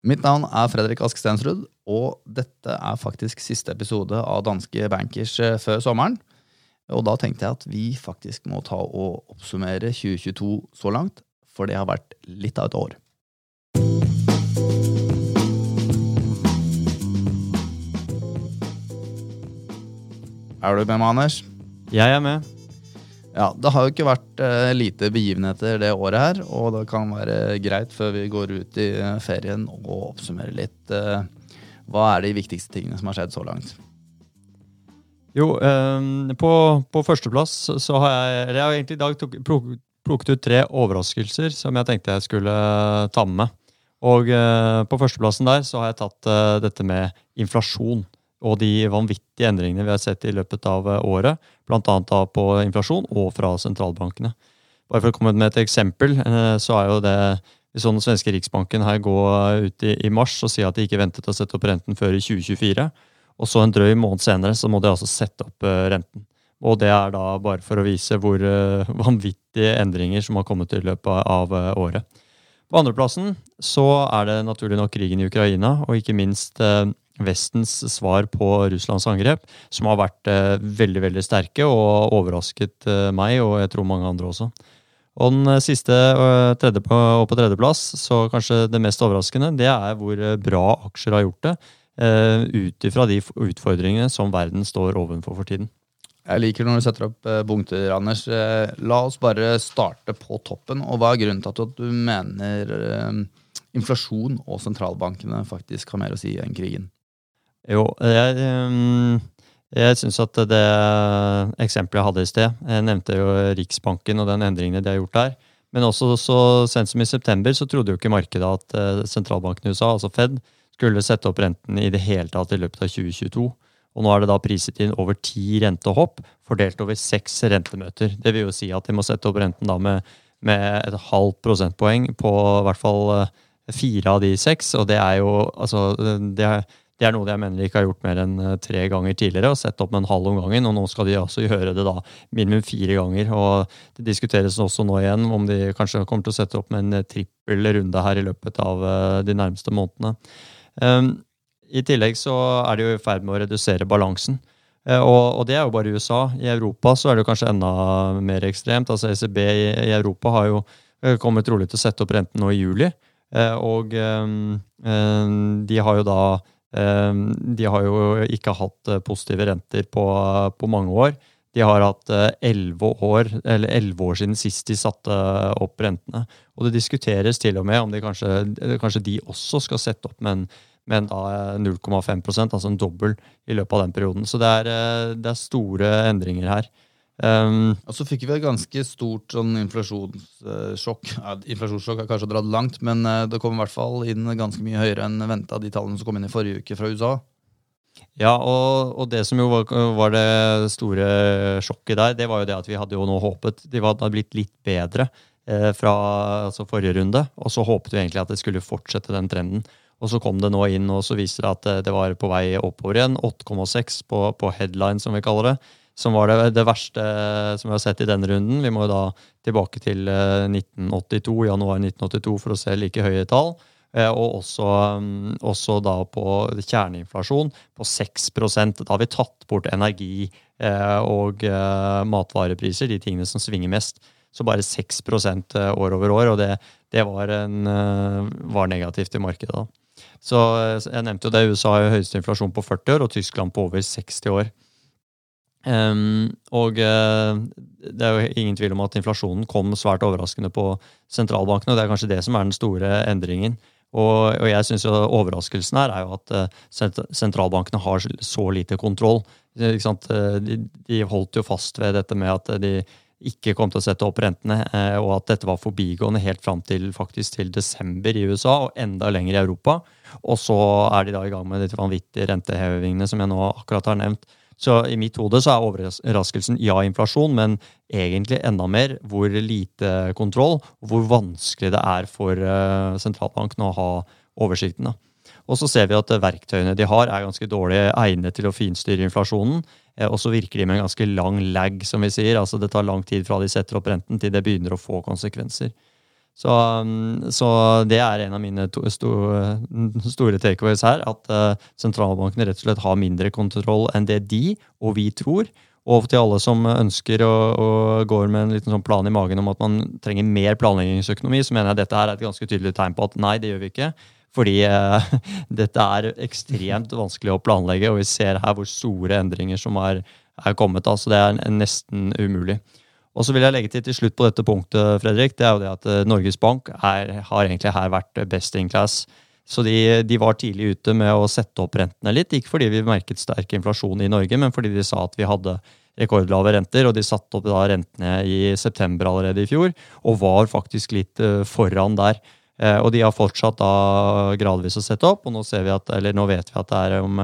Mitt navn er Fredrik Ask Stensrud, og dette er faktisk siste episode av Danske Bankers eh, før sommeren. Og da tenkte jeg at vi faktisk må ta og oppsummere 2022 så langt, for det har vært litt av et år. Er du med meg, Anders? Jeg er med. Ja, Det har jo ikke vært uh, lite begivenheter det året her, og det kan være greit før vi går ut i uh, ferien og oppsummerer litt. Uh, hva er de viktigste tingene som har skjedd så langt? Jo, på, på førsteplass så har jeg Jeg har egentlig i dag tok, plukket ut tre overraskelser som jeg tenkte jeg skulle ta med meg. Og på førsteplassen der så har jeg tatt dette med inflasjon og de vanvittige endringene vi har sett i løpet av eh, året, bl.a. på inflasjon og fra sentralbankene. Bare for å komme med et eksempel, eh, så er jo det hvis den svenske riksbanken her går ut i, mars og sier at de ikke ventet å sette opp renten før i 2024, og så en drøy måned senere så må de altså sette opp uh, renten. Og det er da bare for å vise hvor vanvittige endringer som har kommet i løpet av året. På andreplassen så er det naturlig nok krigen i Ukraina, og ikke minst Vestens svar på Russlands angrep, som har vært eh, veldig veldig sterke og overrasket eh, meg, og jeg tror mange andre også. Og den eh, siste tredje på, og på tredjeplass, så kanskje det mest overraskende, det er hvor bra aksjer har gjort det, ut ifra de utfordringene som verden står overfor for tiden. Jeg liker når du setter opp punkter, Anders. La oss bare starte på toppen. Og hva er grunnen til at du mener inflasjon og sentralbankene faktisk har mer å si enn krigen? Jo, jeg, ehm, jeg syns at det eksempelet jeg hadde i sted Jeg nevnte jo Riksbanken og den endringen de har gjort der. Men også så sent som i september så trodde jo ikke markedet at eh, sentralbanken i USA, altså Fed, skulle sette opp renten i det hele tatt i løpet av 2022. Og nå er det da priset inn over ti rentehopp, fordelt over seks rentemøter. Det vil jo si at de må sette opp renten da med, med et halvt prosentpoeng på i hvert fall eh, fire av de seks. Og det er jo altså det er, det er noe jeg mener de ikke har gjort mer enn eh, tre ganger tidligere. og Sett opp med en halv om gangen, og nå skal de altså gjøre det da minimum fire ganger. og Det diskuteres også nå igjen om de kanskje kommer til å sette opp med en eh, trippel runde her i løpet av eh, de nærmeste månedene. Um, I tillegg så er de jo i ferd med å redusere balansen. Og, det er jo bare i USA. I Europa så er det kanskje enda mer ekstremt. altså ECB i, Europa har jo kommet trolig til å sette opp renten nå i juli. Og um, de har jo da Ehm, de har jo ikke hatt eh, positive renter på, på mange år. De har hatt eh, elleve år, år siden sist de satte opp rentene. Og det diskuteres til og med om de kanskje, kanskje de også skal sette opp med en, med en 0,5% altså en dobbel i løpet av den perioden. Så det er, eh, det er store endringer her. Um, og så fikk vi et ganske stort sånn inflasjonssjokk. Ja, inflasjonssjokk har kanskje dratt langt, men eh, det kom i hvert fall inn ganske mye høyere enn venta, de tallene som kom inn i forrige uke fra USA. Ja, og, og det som jo var, var, det store sjokket der, det var jo det at vi hadde jo nå håpet De hadde blitt litt bedre eh, fra altså forrige runde, og så håpet vi egentlig at det skulle fortsette den trenden. Og så kom det nå inn, og så viser det at eh, det var på vei oppover igjen. 8,6 på, på headline, som vi kaller det som var det, det, verste som vi har sett i denne runden. Vi må da tilbake til 1982, eh, januar 1982 for å se like høye tall. Eh, og også, mm, også da på kjerneinflasjon på 6 Da har vi tatt bort energi eh, og matvarepriser, de tingene som svinger mest. Så bare 6% år over år, og det, det var, en, var, negativt i markedet. da. Så jeg nevnte jo det, USA har høyeste inflasjon på 40 år, og Tyskland på over 60 år. Um, og uh, det er jo ingen tvil om at inflasjonen kom svært overraskende på sentralbankene. og Det er kanskje det som er den store endringen. Og, og jeg synes Overraskelsen her er jo at uh, sentralbankene har så lite kontroll. Uh, de, de, holdt jo fast ved dette med at de ikke kom til å sette opp rentene, og at dette var forbigående helt fram til faktisk til desember i USA og enda lenger i Europa. Og så er de da i gang med de vanvittige rentehevingene som jeg nå akkurat har nevnt. Så i mitt hode så er overraskelsen ja, inflasjon, men egentlig enda mer hvor lite kontroll og hvor vanskelig det er for uh, sentralbanken å ha oversikten. Og så ser vi at verktøyene de har, er ganske dårlig egnet til å finstyre inflasjonen. Eh, og så virker de med en ganske lang lag, som vi sier. Altså det tar lang tid fra de setter opp renten til det begynner å få konsekvenser. Så, um, så, det er en av mine to, sto, store takeaways her. At uh, sentralbankene rett og slett har mindre kontroll enn det de og vi tror. Og til alle som ønsker og, går med en liten sånn plan i magen om at man trenger mer planleggingsøkonomi, så mener jeg dette er et ganske tydelig tegn på at nei, det gjør vi ikke. Fordi uh, dette er ekstremt vanskelig å planlegge, og vi ser her hvor store endringer som er, er kommet. Altså det er nesten umulig. Og så vil jeg legge til til slutt på dette punktet, Fredrik, det er jo det at eh, Norges Bank er, har egentlig her vært best in class. Så de, de, var tidlig ute med å sette opp rentene litt. Ikke fordi vi merket sterk inflasjon i Norge, men fordi de sa at vi hadde rekordlave renter. Og de satte opp da rentene i september allerede i fjor, og var faktisk litt uh, foran der. Og de har fortsatt da gradvis å sette opp, og nå, vi at, nå vet vi at det er om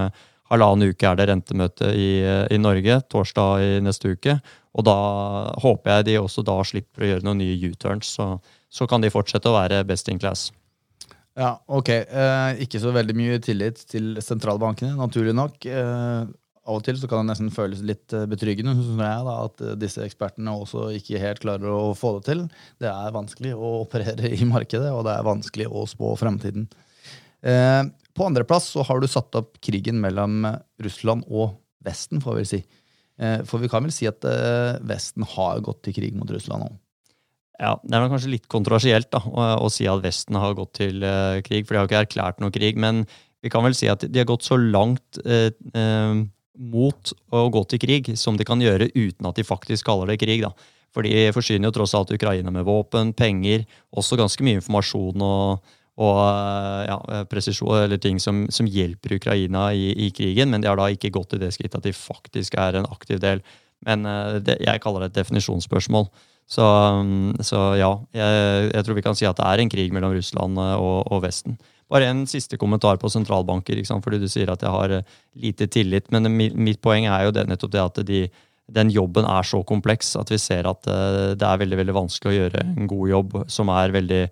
halvannen uke er det rentemøte i, i Norge, torsdag i neste uke. Og da håper jeg de også da slipper å gjøre noen nye U-turns, så, så, kan de fortsette å være best in class. Ja, ok. Eh, ikke så veldig mye tillit til sentralbankene, naturlig nok. Eh, av og til så kan det nesten føles litt eh, betryggende synes jeg, da, at eh, disse ekspertene også ikke helt klarer å få det til. Det er vanskelig å operere i markedet, og det er vanskelig å spå fremtiden. Eh, på andreplass så har du satt opp krigen mellom Russland og Vesten, får vi si. Eh, for vi kan vel si at eh, Vesten har gått til krig mot Russland nå? Ja, Det er kanskje litt kontroversielt da, å, si at Vesten har gått til krig, for de har ikke erklært noe krig. Men vi kan vel si at de har gått så langt uh, mot å gå til krig som de kan gjøre uten at de faktisk kaller det krig. da. For de forsyner jo tross alt Ukraina med våpen, penger, også ganske mye informasjon og, og eh, ja, presisjon, eller ting som, som hjelper Ukraina i, i, krigen, men de har da ikke gått til det skrittet at de faktisk er en aktiv del. Men eh, det, jeg kaller det et definisjonsspørsmål. Så, mm, så ja, jeg, jeg, tror vi kan si at det er en krig mellom Russland eh, og, og Vesten. Bare en siste kommentar på sentralbanker, fordi du sier at jeg har lite tillit. Men mitt poeng er jo det, nettopp det at de, den jobben er så kompleks at vi ser at det er veldig veldig vanskelig å gjøre en god jobb som er veldig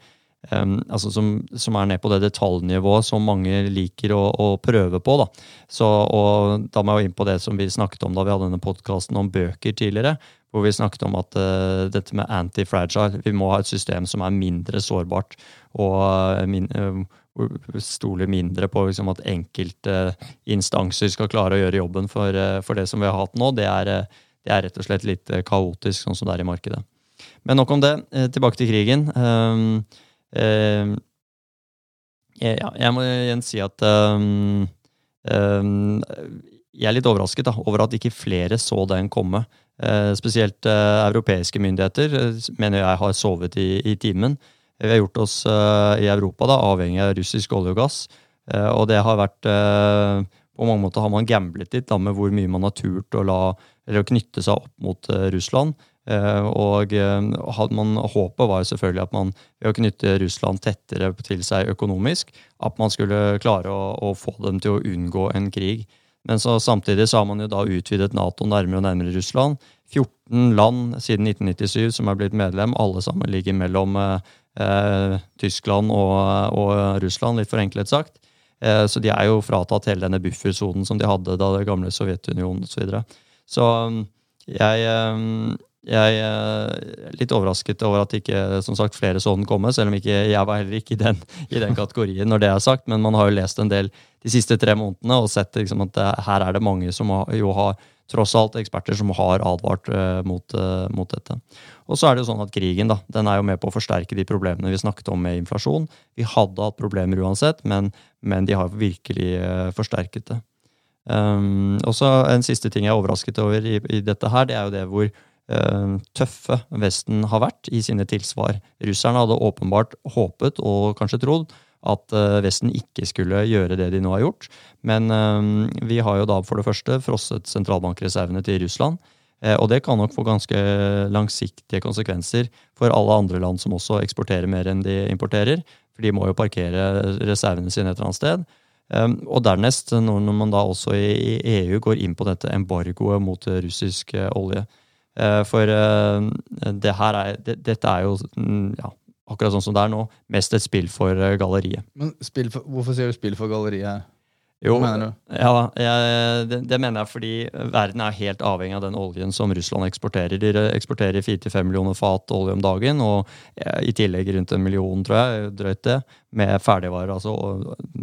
Um, altså som, som, er ned på det detaljnivået som mange liker å, å prøve på. Da. Så, og da må jeg inn på det som vi snakket om da vi hadde denne podkasten om bøker tidligere. Hvor vi snakket om at uh, dette med anti-fragile Vi må ha et system som er mindre sårbart. Og uh, min, uh, stoler mindre på liksom, at enkelte instanser skal klare å gjøre jobben for, for det som vi har hatt nå. Det er, det er, rett og slett litt kaotisk, sånn som det er i markedet. Men nok om det. Tilbake til krigen. Um, Uh, ja, jeg må igjen si at um, um, jeg er litt overrasket da, over at ikke flere så den komme. Uh, spesielt uh, europeiske myndigheter mener jeg har sovet i, i timen. Vi har gjort oss i Europa da, avhengig av russisk olje og gass. og det har vært På mange måter har man gamblet litt da, med hvor mye man har turt å, la, eller å knytte seg opp mot Russland. Eh, og eh, man, håpet var jo selvfølgelig at man ved å knytte Russland tettere til seg økonomisk, at man skulle klare å, å få dem til å unngå en krig. Men så, samtidig så har man jo da utvidet Nato nærmere og nærmere Russland. 14 land siden 1997 som er blitt medlem. Alle sammen ligger mellom eh, Tyskland og, og, Russland, litt forenklet sagt. Eh, så de er jo fratatt hele denne buffersonen som de hadde da det gamle Sovjetunionen osv. Så, videre. så jeg eh, jeg er litt overrasket over at ikke som sagt, flere så den komme, selv om ikke jeg var heller ikke i den, i den, kategorien når det er sagt. Men man har jo lest en del de siste tre månedene og sett liksom, at det, her er det mange som har, jo har tross alt eksperter som har advart uh, mot, uh, mot, dette. Og så er det jo sånn at krigen da, den er jo med på å forsterke de problemene vi snakket om med inflasjon. Vi hadde hatt problemer uansett, men, men de har virkelig uh, forsterket det. Um, og så En siste ting jeg er overrasket over i, i dette her, det er jo det hvor Eh, tøffe Vesten har vært i sine tilsvar. Russerne hadde åpenbart håpet og kanskje trodd at eh, Vesten ikke skulle gjøre det de nå har gjort. Men eh, vi har jo da for det første frosset sentralbankreservene til Russland. Og det kan nok få ganske langsiktige konsekvenser for alle andre land som også eksporterer mer enn de importerer. For de må jo parkere reservene sine et eller annet sted. Og dernest, når man da også i EU går inn på dette embargoet mot russisk olje. Eh, for eh, det her er, det, dette er jo mm, ja, akkurat sånn som det er nå, mest et spill for eh, galleriet. Men for, Hvorfor sier du spill for galleriet? Jo, Hva mener du? Ja, jeg, det, det mener jeg fordi verden er helt avhengig av den oljen som Russland eksporterer. De eksporterer 4-5 millioner fat olje om dagen, og i tillegg rundt en million, tror jeg, drøyt det, med ferdigvarer. Altså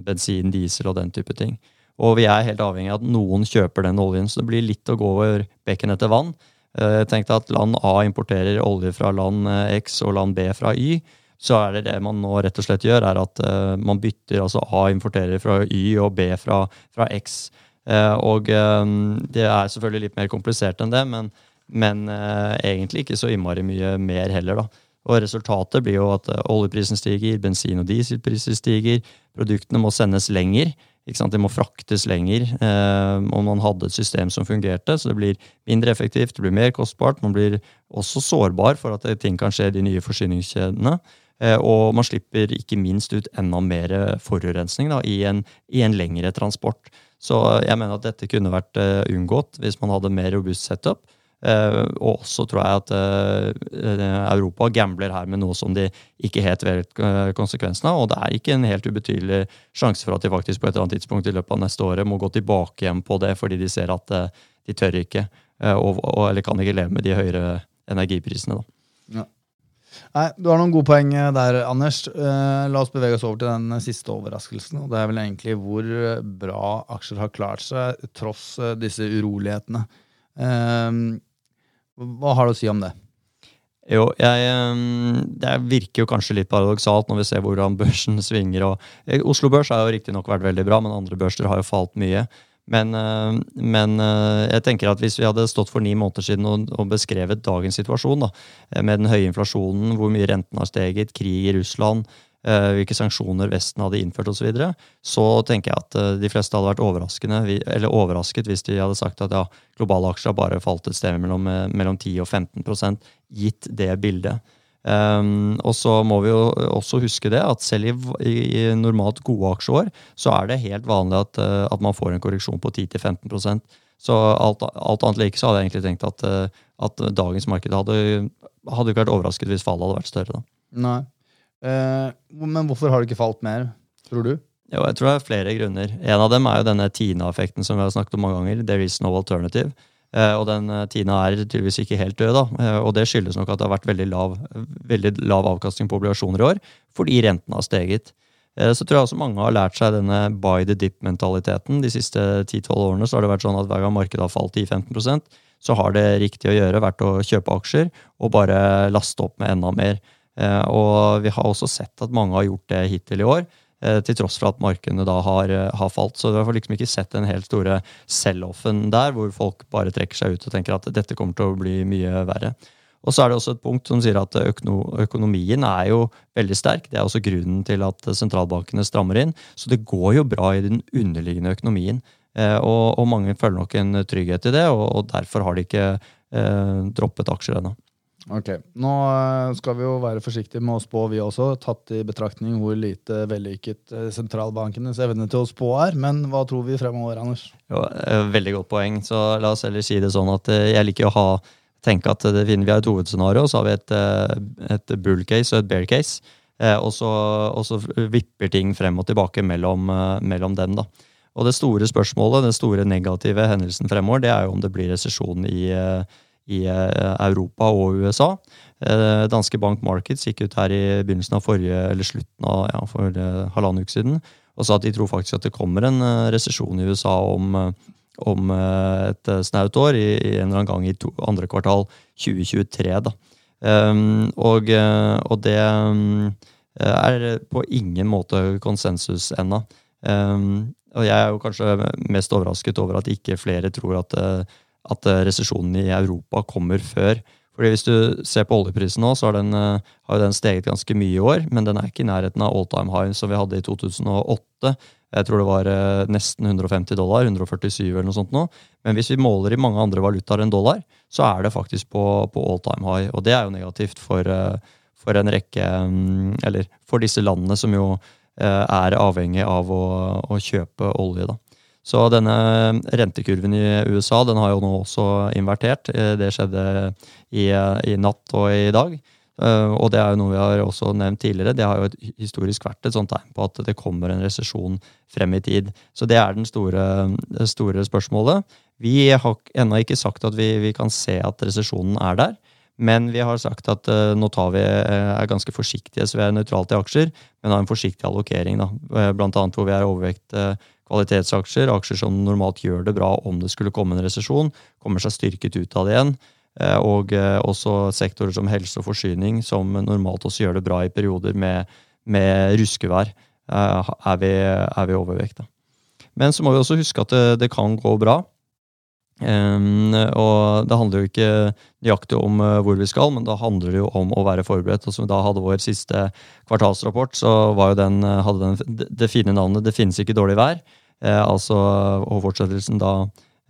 bensin, diesel og den type ting. Og vi er helt avhengig av at noen kjøper den oljen, så det blir litt å gå over bekken etter vann. Eh, Tenk deg at land A importerer olje fra land eh, X og land B fra Y så er det det man nå rett og slett gjør, er at uh, man bytter altså A importerer fra Y og B fra, fra X. Og det er selvfølgelig litt mer komplisert enn det, men, men egentlig ikke så innmari mye mer heller, da. Og resultatet blir jo at oljeprisen stiger, bensin- og dieselpriser stiger, produktene må sendes lenger. De må fraktes lenger. om man hadde et system som fungerte, så det blir mindre effektivt, det blir mer kostbart. Man blir også sårbar for at ting kan skje i de nye forsyningskjedene. Eh, og man slipper ikke minst ut enda mer forurensning da, i, en, i, en, lengre transport. Så jeg mener at dette kunne vært uh, unngått hvis man hadde mer robust setup. Uh, og også tror jeg at uh, Europa gambler her med noe som de ikke helt vet konsekvensen av. Og det er ikke en helt ubetydelig sjanse for at de faktisk på et eller annet tidspunkt i løpet av neste året må gå tilbake igjen på det fordi de ser at de tør ikke, og, eller kan ikke leve med de høyere energiprisene. da. Ja. Nei, Du har noen gode poeng eh, der, Anders. Uh, la oss bevege oss over til den siste overraskelsen. og Det er vel egentlig hvor bra aksjer har klart seg tross disse urolighetene. Hva har du å si om det? Jo, jeg, Det virker jo kanskje litt paradoksalt når vi ser hvordan børsen svinger. Og, Oslo Børs har jo riktignok vært veldig bra, men andre børser har jo falt mye. Men, eh, men, eh, jeg tenker at hvis vi hadde stått for ni måneder siden og, og beskrevet dagens situasjon, da, eh, med den høye inflasjonen, hvor mye renten har steget, krig i Russland, hvilke sanksjoner Vesten hadde innført osv., så, videre, så tenker jeg at de fleste hadde vært overrasket hvis de hadde sagt at ja, globale aksjer har bare falt et sted mellom, mellom 10 og 15% gitt det bildet. Um, og så må vi jo også huske det at selv i, i, normalt gode aksjeår så er det helt vanlig at, at man får en korreksjon på 10-15% Så alt, alt, annet like så hadde jeg egentlig tenkt at, at dagens marked hadde, hadde ikke vært overrasket hvis fallet hadde vært større. da. Nei. Uh, men hvorfor har det ikke falt mer, tror du? Jo, jeg tror det er flere grunner. En av dem er jo denne Tina-effekten som vi har snakket om mange ganger. There is no alternative. Eh, og den eh, Tina er tydeligvis ikke helt død, da. Eh, og det skyldes nok at det har vært veldig lav, veldig lav avkastning på obligasjoner i år, fordi renten har steget. Så tror jeg også mange har lært seg denne buy the dip-mentaliteten. De siste 10-12 årene så har det vært sånn at hver gang markedet har falt 10-15% så har det riktig å gjøre vært å kjøpe aksjer og bare laste opp med enda mer. Og vi har også sett at mange har gjort det hittil i år. Eh, til tross for at markedene da har, eh, har falt. Så vi har liksom ikke sett den helt store sell-offen der, hvor folk bare trekker seg ut og tenker at dette kommer til å bli mye verre. Og så er det også et punkt som sier at økonomien er jo veldig sterk. Det er også grunnen til at sentralbankene strammer inn. Så det går jo bra i den underliggende økonomien. Eh, og, og mange føler nok en trygghet i det, og, og derfor har de ikke eh, droppet aksjer ennå. Ok, Nå eh, skal vi jo være forsiktige med å spå, vi også, tatt i betraktning hvor lite vellykket eh, sentralbankenes evne til å spå er. Men hva tror vi fremover, Anders? Jo, eh, veldig godt poeng. Så la oss heller si det sånn at jeg liker å ha, tenke at vi har et hovedscenario, så har vi et, et bull case og et bear case. Og så, og så vipper ting frem og tilbake mellom, mellom dem. da. Og det store spørsmålet, den store negative hendelsen fremover, det er jo om det blir resesjon i i eh, Europa og USA. Eh, danske Bank Markets gikk ut her i begynnelsen av forrige, eller slutten av ja, for eh, halvannen uke siden og sa at de tror faktisk at det kommer en resesjon i USA om, om et snaut år, i, i, en eller annen gang i to, andre kvartal 2023. da. Um, og, og, det er på ingen måte konsensus ennå. Um, og jeg er jo kanskje mest overrasket over at ikke flere tror at at eh, resesjonen i Europa kommer før. Fordi Hvis du ser på oljeprisen nå, så har den, eh, har den steget ganske mye i år, men den er ikke i nærheten av all time high som vi hadde i 2008. Jeg tror det var eh, nesten 150 dollar, 147 eller noe sånt nå. Men hvis vi måler i mange andre valutaer enn dollar, så er det faktisk på, på all time high. Og det er jo negativt for, for en rekke mm, Eller for disse landene som jo er avhengig av å, å kjøpe olje, da. Så denne rentekurven i USA den har jo nå også invertert. Eh, det skjedde i, i natt og i dag. Uh, og det er jo noe vi har også nevnt tidligere. Det har jo historisk vært et sånt tegn på at det kommer en resesjon frem i tid. Så det er den store, det store spørsmålet. Vi har ennå ikke sagt at vi, vi kan se at resesjonen er der. Men vi har sagt at uh, nå tar vi, er ganske forsiktige, så vi er nøytralt i aksjer, men har en forsiktig allokering. Da. Blant annet hvor vi er overvekt kvalitetsaksjer, aksjer som normalt gjør det bra om det skulle komme en resesjon, kommer seg styrket ut av det igjen. Eh, og eh, også sektorer som helse og forsyning, som normalt også gjør det bra i perioder med, med ruskevær, eh, er vi, er vi overvekt. Men så må vi også huske at det, det kan gå bra. Um, og det handler jo ikke nøyaktig om hvor vi skal, men da handler det jo om å være forberedt. Og som da hadde vår siste kvartalsrapport, så var jo den, hadde den det fine navnet 'Det finnes ikke dårlig vær'. Uh, altså, og fortsettelsen da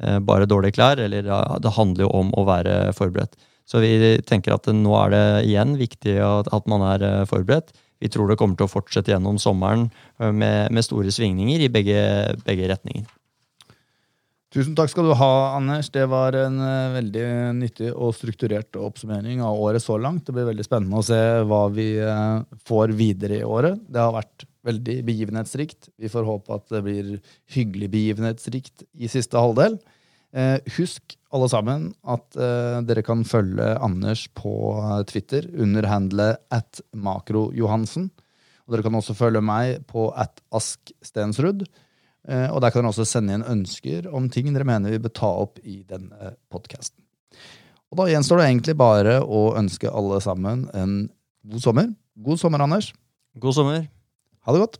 Eh, bare dårlige klær. Eller det handler jo om å være forberedt. Så vi tenker at nå er det igjen viktig at man er eh, forberedt. Vi tror det kommer til å fortsette gjennom sommeren eh, med, med store svingninger i begge, begge, retninger. Tusen takk skal du ha, Anders. Det var en veldig nyttig og strukturert oppsummering av året så langt. Det blir veldig spennende å se hva vi får videre i året. Det har vært veldig begivenhetsrikt. Vi får håpe at det blir hyggelig begivenhetsrikt i siste halvdel. Eh, husk alle sammen at eh, dere kan følge Anders på Twitter under handlet at makrojohansen. Og dere kan også følge meg på at askstensrud. Eh, og der kan dere også sende inn ønsker om ting dere mener vi bør ta opp i denne podkasten. Og da gjenstår det egentlig bare å ønske alle sammen en god sommer. God sommer, Anders. God sommer. Ha det godt.